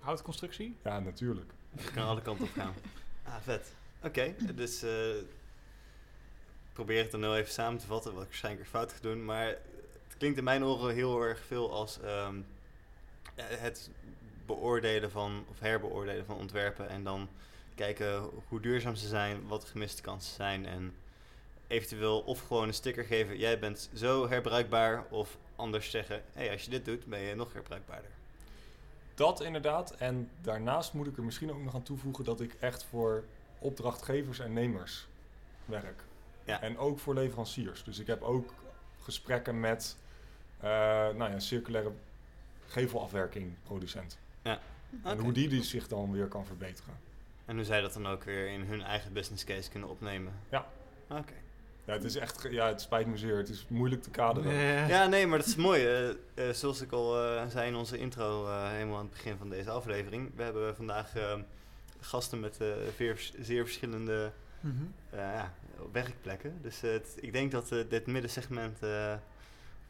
Houtconstructie? Ja, natuurlijk. Het kan alle kanten op gaan. Ah, vet. Oké, dus eh probeer het dan heel even samen te vatten, wat ik waarschijnlijk weer fout ga doen. Maar het klinkt in mijn oren heel erg veel als ehm, eh, het beoordelen van, of herbeoordelen van ontwerpen. En dan kijken hoe duurzaam ze zijn, wat de gemiste kansen zijn. En eventueel of gewoon een sticker geven, jij bent zo herbruikbaar. Of anders zeggen, hé, hey, als je dit doet, ben je nog herbruikbaarder. Dat inderdaad. En daarnaast moet ik er misschien ook nog aan toevoegen dat ik echt voor opdrachtgevers en nemers werk. Ja. En ook voor leveranciers. Dus ik heb ook gesprekken met eh nou ja, circulaire gevelafwerking producent. En Oké. hoe die, die zich dan weer kan verbeteren. En hoe zij dat dan ook weer in hun eigen business case kunnen opnemen. Ja. Oké. Ja, het is echt, ja, het spijt me zeer. Het is moeilijk te kaderen. Ja, nee, maar dat is mooi. eh, eh, zoals ik al eh, zei in onze intro, eh, helemaal aan het begin van deze aflevering. We hebben vandaag gasten met eh, veer- zeer verschillende mhm. eh, ja, werkplekken. Dus het- ik denk dat eh, dit middensegment, eh, de-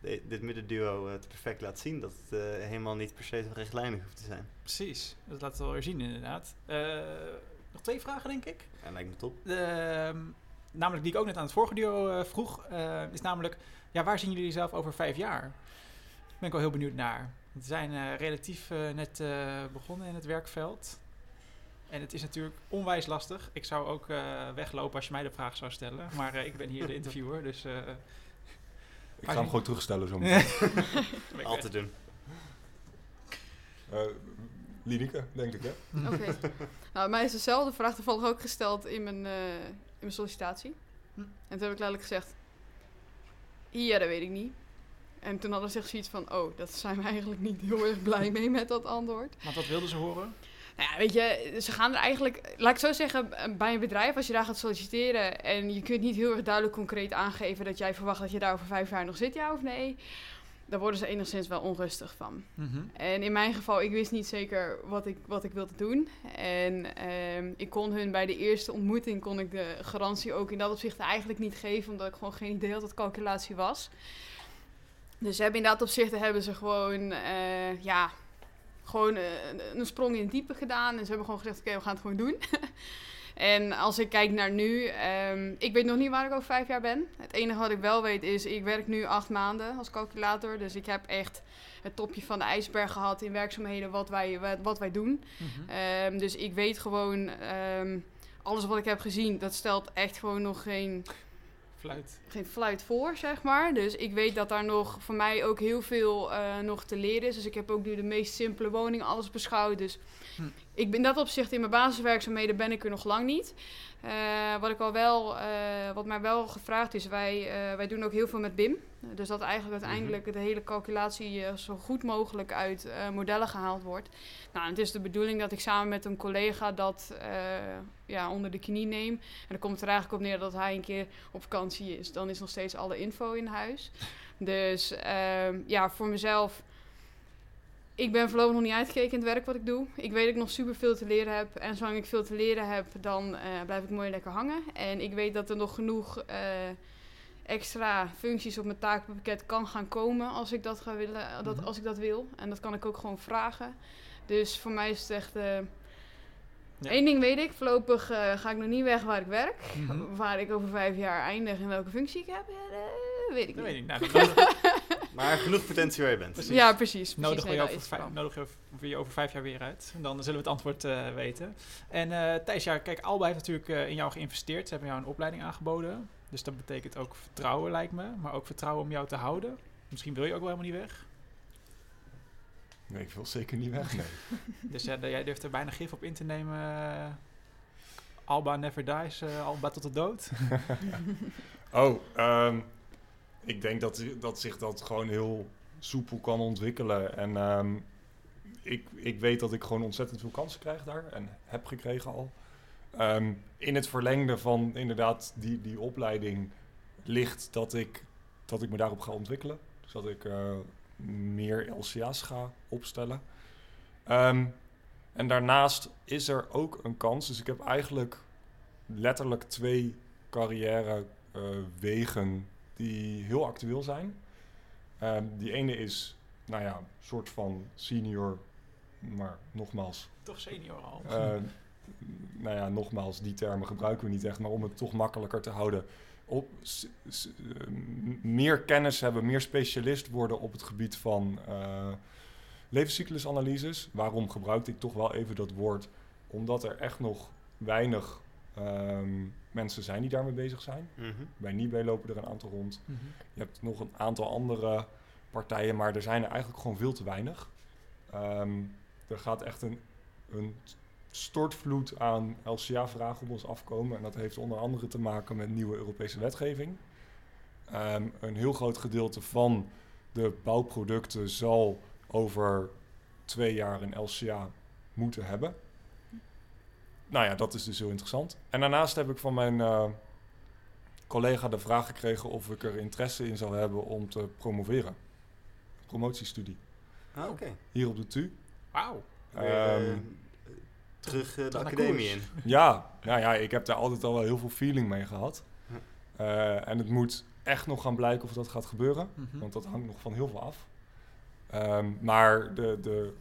dit middenduo, eh, het perfect laat zien. Dat het eh, helemaal niet per se zo rechtlijnig hoeft te zijn. Precies, dat laten we wel weer zien inderdaad. Eh, nog twee vragen denk ik. En lijkt me top. Ehm, namelijk die ik ook net aan het vorige duo eh, vroeg, eh, is namelijk, ja, waar zien jullie zelf over vijf jaar? Daar ben ik wel heel benieuwd naar. We zijn eh, relatief eh, net eh, begonnen in het werkveld. En het is natuurlijk onwijs lastig. Ik zou ook eh, weglopen als je mij de vraag zou stellen. Maar eh, ik ben hier de interviewer, dus... Ik ga hem gewoon terugstellen zo meteen. ben ik, Al te doen. Eh Lineke, denk ik hè? Oké. nou, mij is dezelfde vraag toevallig ook gesteld in mijn, eh, in mijn sollicitatie. Hm. En toen heb ik letterlijk gezegd... Ja, dat weet ik niet. En toen hadden ze zich zoiets van... Oh, dat zijn we eigenlijk niet heel erg blij mee met dat antwoord. Want wat wilden ze horen? Nou ja, weet je, ze gaan er eigenlijk... Laat ik zo zeggen, bij een bedrijf, als je daar gaat solliciteren... en je kunt niet heel erg duidelijk concreet aangeven... dat jij verwacht dat je daar over vijf jaar nog zit, ja of nee... daar worden ze enigszins wel onrustig van. Mhm. En in mijn geval, ik wist niet zeker wat ik, wat ik wilde doen. En ehm, ik kon hun bij de eerste ontmoeting kon ik de garantie ook in dat opzicht eigenlijk niet geven, omdat ik gewoon geen idee had wat calculatie was. Dus ze hebben in dat opzicht hebben ze gewoon, eh, ja, gewoon eh, een- sprong in het diepe gedaan. En ze hebben gewoon gezegd, oké, we gaan het gewoon doen. En als ik kijk naar nu, ehm, ik weet nog niet waar ik over vijf jaar ben. Het enige wat ik wel weet is, ik werk nu acht maanden als calculator. Dus ik heb echt het topje van de ijsberg gehad in werkzaamheden wat wij, wat, wat wij doen. Mhm. Ehm, dus ik weet gewoon, ehm, alles wat ik heb gezien, dat stelt echt gewoon nog geen Fluit. geen fluit voor, zeg maar. Dus ik weet dat daar nog voor mij ook heel veel eh, nog te leren is. Dus ik heb ook nu de meest simpele woning alles beschouwd. Dus Hm. ik ben in dat opzicht in mijn basiswerkzaamheden ben ik er nog lang niet. Eh, wat ik al wel, eh, wat mij wel gevraagd is, wij, wij doen ook heel veel met BIM. Dus dat eigenlijk uiteindelijk de hele calculatie eh, zo goed mogelijk uit eh, modellen gehaald wordt. Nou, het is de bedoeling dat ik samen met een collega dat eh, ja, onder de knie neem. En dan komt het er eigenlijk op neer dat hij een keer op vakantie is. Dan is nog steeds alle info in huis. Dus ehm, ja, voor mezelf. Ik ben voorlopig nog niet uitgekeken in het werk wat ik doe. Ik weet dat ik nog super veel te leren heb. En zolang ik veel te leren heb, dan blijf ik mooi lekker hangen. En ik weet dat er nog genoeg extra functies op mijn takenpakket kan gaan komen als ik dat, ga willen, dat, Mhm. als ik dat wil. En dat kan ik ook gewoon vragen. Dus voor mij is het echt. eh Ja. Eén ding weet ik, voorlopig eh, ga ik nog niet weg waar ik werk. Mhm. Waar ik over vijf jaar eindig en welke functie ik heb, weet ik Dat niet. weet ik. Nou, nodig, Maar genoeg potentie waar je bent. Precies. Ja, precies. precies. nodig Nee, je over, vijf, nodig je over vijf jaar weer uit. En dan zullen we het antwoord eh, weten. En eh Thijs, ja, kijk, Alba heeft natuurlijk eh, in jou geïnvesteerd. Ze hebben jou een opleiding aangeboden. Dus dat betekent ook vertrouwen, lijkt me. Maar ook vertrouwen om jou te houden. Misschien wil je ook wel helemaal niet weg. Nee, ik wil zeker niet weg. Nee. Dus jij durft er bijna gif op in te nemen. Alba never dies, eh, Alba tot de dood. Oh, ehm, ik denk dat, dat zich dat gewoon heel soepel kan ontwikkelen. En ehm, ik, ik weet dat ik gewoon ontzettend veel kansen krijg daar. En heb gekregen al. Ehm, in het verlengde van inderdaad die, die opleiding ligt dat ik, dat ik me daarop ga ontwikkelen. Dus dat ik eh, meer LCA's ga opstellen. Ehm, en daarnaast is er ook een kans. Dus ik heb eigenlijk letterlijk twee carrière eh, wegen die heel actueel zijn. Ehm, die ene is, nou ja, een soort van senior, maar nogmaals, Toch senior al. eh, nou ja, nogmaals, die termen gebruiken we niet echt, maar om het toch makkelijker te houden. Op, s- s- eh, meer kennis hebben, meer specialist worden op het gebied van eh levenscyclusanalyses. Waarom gebruikte ik toch wel even dat woord? Omdat er echt nog weinig ehm, mensen zijn die daarmee bezig zijn. Mhm. Bij Nibé lopen er een aantal rond. Mhm. Je hebt nog een aantal andere partijen, maar er zijn er eigenlijk gewoon veel te weinig. Ehm, er gaat echt een, een stortvloed aan LCA-vragen op ons afkomen. En dat heeft onder andere te maken met nieuwe Europese wetgeving. Ehm, een heel groot gedeelte van de bouwproducten zal over twee jaar een LCA moeten hebben. Nou ja, dat is dus heel interessant. En daarnaast heb ik van mijn eh, collega de vraag gekregen of ik er interesse in zou hebben om te promoveren. Promotiestudie. Ah, oké. Hier op de TU. Wauw. Ehm, terug eh, de naar academie koers. in. Ja, nou ja, ik heb daar altijd al wel heel veel feeling mee gehad. Ja. Eh, en het moet echt nog gaan blijken of dat gaat gebeuren. Mhm. Want dat hangt nog van heel veel af. Ehm, maar de, de,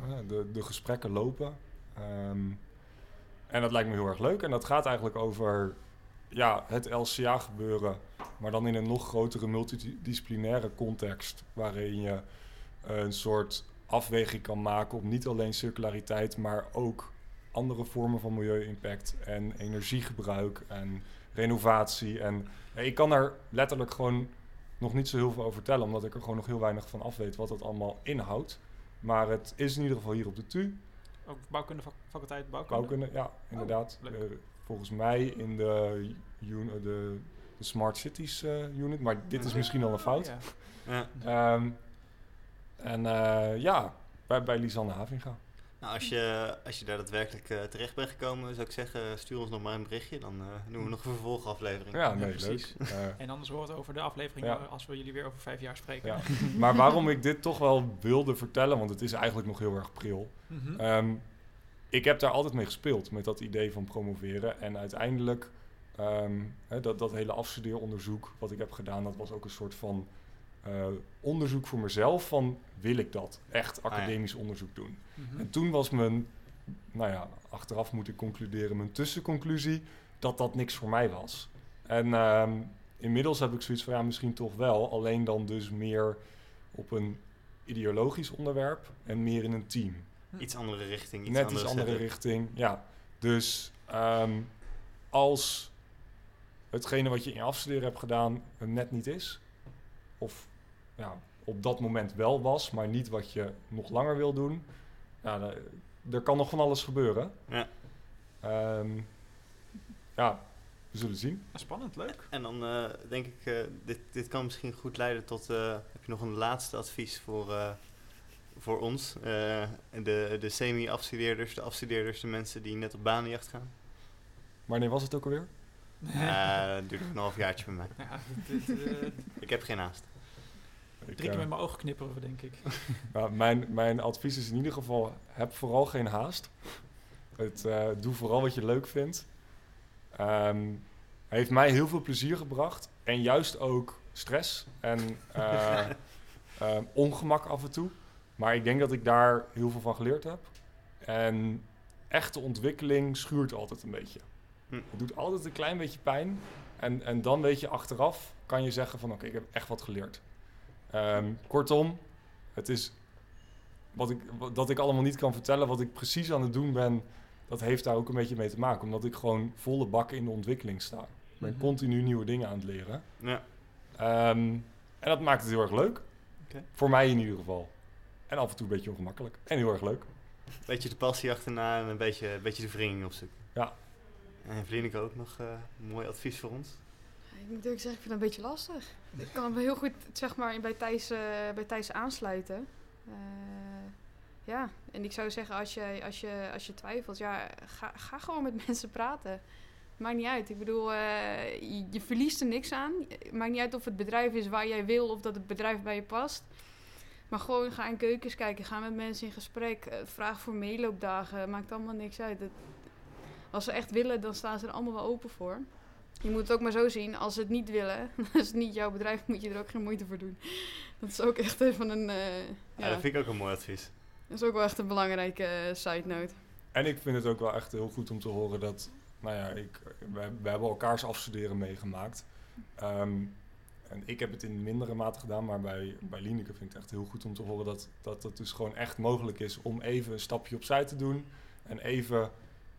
eh, de, de gesprekken lopen. Ehm, en dat lijkt me heel erg leuk. En dat gaat eigenlijk over ja, het LCA gebeuren. Maar dan in een nog grotere multidisciplinaire context. Waarin je een soort afweging kan maken op niet alleen circulariteit, maar ook andere vormen van milieu-impact en energiegebruik en renovatie. En ik kan er letterlijk gewoon nog niet zo heel veel over vertellen, omdat ik er gewoon nog heel weinig van af weet wat dat allemaal inhoudt. Maar het is in ieder geval hier op de TU. Ook bouwkunde, vak- faculteit bouwkunde. Bouwkunde, ja, inderdaad. leuk. Eh, volgens mij in de, uni- de, de Smart Cities eh, unit, maar dit is misschien al een fout. Ja. Ja. Ehm, en eh, ja, bij, bij Lisanne Havinga. Nou, als je, als je daar daadwerkelijk eh, terecht bent gekomen, zou ik zeggen, stuur ons nog maar een berichtje. Dan eh, doen we nog een vervolgaflevering. Ja, nee, precies. leuk. Eh, En anders hoort het over de aflevering Ja. eh, als we jullie weer over vijf jaar spreken. Ja. maar waarom ik dit toch wel wilde vertellen, want het is eigenlijk nog heel erg pril. Mhm. Ehm, ik heb daar altijd mee gespeeld, met dat idee van promoveren. En uiteindelijk, ehm, hè, dat, dat hele afstudeeronderzoek wat ik heb gedaan, dat was ook een soort van eh, onderzoek voor mezelf van, wil ik dat? Echt ja. academisch onderzoek doen. Mhm. En toen was mijn nou ja, achteraf moet ik concluderen, mijn tussenconclusie, dat dat niks voor mij was. En ehm, inmiddels heb ik zoiets van, ja, misschien toch wel, alleen dan dus meer op een ideologisch onderwerp en meer in een team. Iets andere richting. Iets Net iets andere richting, ja. Dus ehm, als hetgene wat je in je afstuderen hebt gedaan het net niet is, of ja, op dat moment wel was, maar niet wat je nog langer wil doen, ja, er kan nog van alles gebeuren. Ja. Ehm, ja, we zullen zien. Spannend, leuk. En dan eh, denk ik, eh, dit, dit kan misschien goed leiden tot... eh, heb je nog een laatste advies voor, eh, voor ons? eh, de, de semi-afstudeerders, de afstudeerders, de mensen die net op banenjacht gaan? Wanneer was het ook alweer? Eh dat duurt nog een half jaartje bij mij. Ja, dit, Ik heb geen haast. Ik, drie keer eh, met mijn ogen knipperen, denk ik. Nou, mijn, mijn advies is in ieder geval: heb vooral geen haast. Het, eh, doe vooral wat je leuk vindt. Ehm, heeft mij heel veel plezier gebracht. En juist ook stress en eh, ongemak af en toe. Maar ik denk dat ik daar heel veel van geleerd heb. En echte ontwikkeling schuurt altijd een beetje. Hm. Het doet altijd een klein beetje pijn. En, en dan weet je achteraf, kan je zeggen van oké, ik heb echt wat geleerd. Ehm, kortom, het is wat ik, wat, dat ik allemaal niet kan vertellen, wat ik precies aan het doen ben, dat heeft daar ook een beetje mee te maken. Omdat ik gewoon volle bak in de ontwikkeling sta. Ik ben Mhm. continu nieuwe dingen aan het leren. Ja. Ehm, en dat maakt het heel erg leuk. Oké. Voor mij in ieder geval. En af en toe een beetje ongemakkelijk. En heel erg leuk. beetje de passie achterna en een beetje, een beetje de wringing opzoeken. Ja. En Vlineke ook nog eh, een mooi advies voor ons. Ik moet eerlijk zeggen, ik vind het een beetje lastig. Ik kan me heel goed zeg maar, bij, Thijs, eh, bij Thijs aansluiten. Eh, ja, en ik zou zeggen, als je, als je, als je twijfelt, ja, ga, ga gewoon met mensen praten. Maakt niet uit. Ik bedoel, eh, je, verliest er niks aan. Maakt niet uit of het bedrijf is waar jij wil of dat het bedrijf bij je past. Maar gewoon ga in keukens kijken, ga met mensen in gesprek. vraag voor meeloopdagen, maakt allemaal niks uit. Als ze echt willen, dan staan ze er allemaal wel open voor. Je moet het ook maar zo zien, als ze het niet willen, als het niet jouw bedrijf, moet je er ook geen moeite voor doen. Dat is ook echt even een, eh, Ja, ja, dat vind ik ook een mooi advies. dat is ook wel echt een belangrijke eh, side note. En ik vind het ook wel echt heel goed om te horen dat, nou ja, ik, we, we hebben elkaars afstuderen meegemaakt. Ehm, en ik heb het in mindere mate gedaan, maar bij, bij Lineke vind ik het echt heel goed om te horen dat, dat het dus gewoon echt mogelijk is om even een stapje opzij te doen. En even,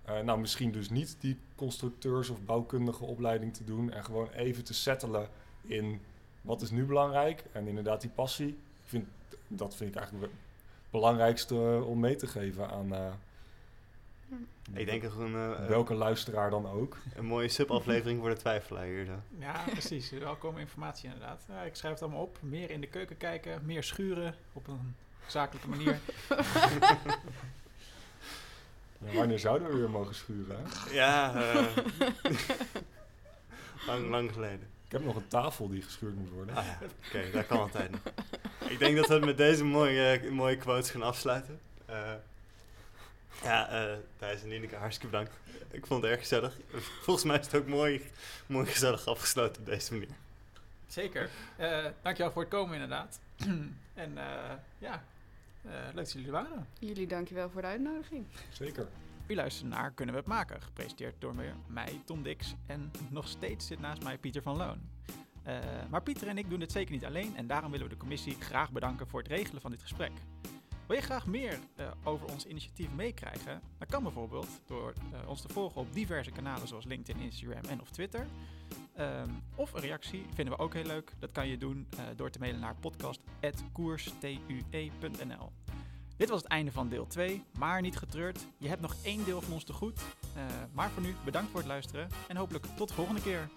eh, nou misschien dus niet die constructeurs- of bouwkundige opleiding te doen. En gewoon even te settelen in wat is nu belangrijk. En inderdaad die passie. Ik vind, dat vind ik eigenlijk het belangrijkste eh, om mee te geven aan... eh, Ik denk eh, Welke luisteraar dan ook. een mooie subaflevering voor de twijfelaar hier. Zo. Ja, precies. Welkome informatie inderdaad. Ja, ik schrijf het allemaal op. Meer in de keuken kijken, meer schuren op een zakelijke manier. Ja, wanneer zouden we weer mogen schuren? Hè? Ja, eh, lang, lang geleden. Ik heb nog een tafel die geschuurd moet worden. Ah ja, oké, dat kan altijd nog. Ik denk dat we het met deze mooie, mooie quotes gaan afsluiten. Eh, ja, eh Thijs en hartstikke bedankt. Ik vond het erg gezellig. Volgens mij is het ook mooi, mooi gezellig afgesloten op deze manier. Zeker. Eh dankjewel voor het komen inderdaad. en eh, ja, leuk dat jullie er waren. Jullie dankjewel voor de uitnodiging. Zeker. U luistert naar Kunnen we het maken? Gepresenteerd door mij, Tom Dix. En nog steeds zit naast mij Pieter van Loon. Eh, maar Pieter en ik doen dit zeker niet alleen. En daarom willen we de commissie graag bedanken voor het regelen van dit gesprek. Wil je graag meer eh, over ons initiatief meekrijgen? Dat kan bijvoorbeeld door eh, ons te volgen op diverse kanalen zoals LinkedIn, Instagram en of Twitter. Ehm, of een reactie vinden we ook heel leuk. Dat kan je doen eh, door te mailen naar podcast.koerstue.nl. Dit was het einde van deel 2, maar niet getreurd. Je hebt nog één deel van ons te goed. Maar voor nu, bedankt voor het luisteren en hopelijk tot de volgende keer.